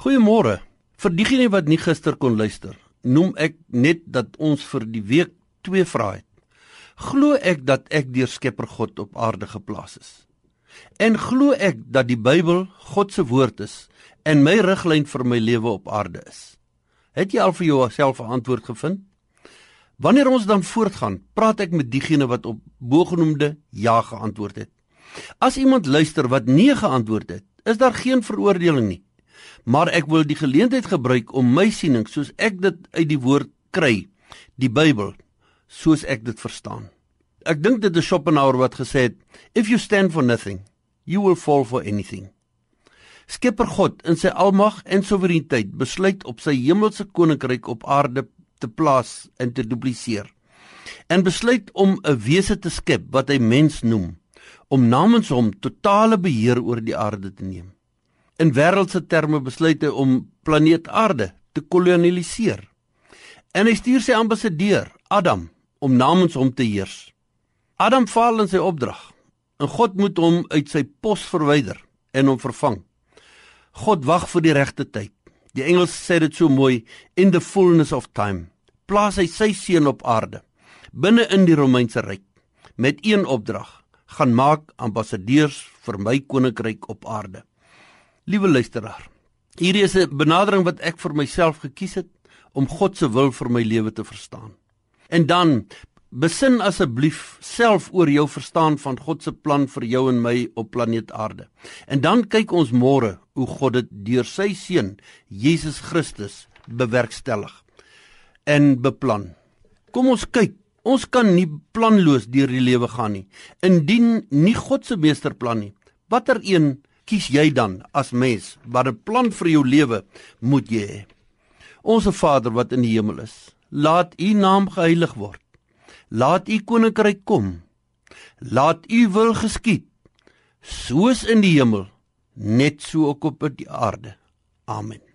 Goeiemôre. Vir diegene wat nie gister kon luister, noem ek net dat ons vir die week twee vrae het. Glo ek dat ek deur Skepper God op aarde geplaas is? En glo ek dat die Bybel God se woord is en my riglyn vir my lewe op aarde is? Het jy al vir jouself 'n antwoord gevind? Wanneer ons dan voortgaan, praat ek met diegene wat op bogenoemde ja geantwoord het. As iemand luister wat nee geantwoord het, is daar geen veroordeling nie maar ek wil die geleentheid gebruik om my siening soos ek dit uit die woord kry, die Bybel, soos ek dit verstaan. Ek dink dit is Schopenhauer wat gesê het, if you stand for nothing, you will fall for anything. Skepper God in sy almag en soewereiniteit besluit op sy hemelse koninkryk op aarde te plaas en te dupliseer. En besluit om 'n wese te skep wat hy mens noem, om namens hom totale beheer oor die aarde te neem in wêreldse terme besluit hy om planeet Aarde te kolonialiseer. En hy stuur sy ambassadeur, Adam, om namens hom te heers. Adam faal in sy opdrag en God moet hom uit sy pos verwyder en hom vervang. God wag vir die regte tyd. Die Engels sê dit so mooi, in the fullness of time. Plaas hy sy seun op aarde, binne in die Romeinse ryk, met een opdrag: gaan maak ambassadeurs vir my koninkryk op aarde. Liewe luisteraar, hierdie is 'n benadering wat ek vir myself gekies het om God se wil vir my lewe te verstaan. En dan besin asseblief self oor jou verstaan van God se plan vir jou en my op planeet Aarde. En dan kyk ons môre hoe God dit deur sy seun Jesus Christus bewerkstellig en beplan. Kom ons kyk Ons kan nie planloos deur die lewe gaan nie indien nie God se meesterplan nie. Watter een kies jy dan as mens wat 'n plan vir jou lewe moet jy hê? Onse Vader wat in die hemel is, laat U naam geheilig word. Laat U koninkryk kom. Laat U wil geskied, soos in die hemel, net so ook op die aarde. Amen.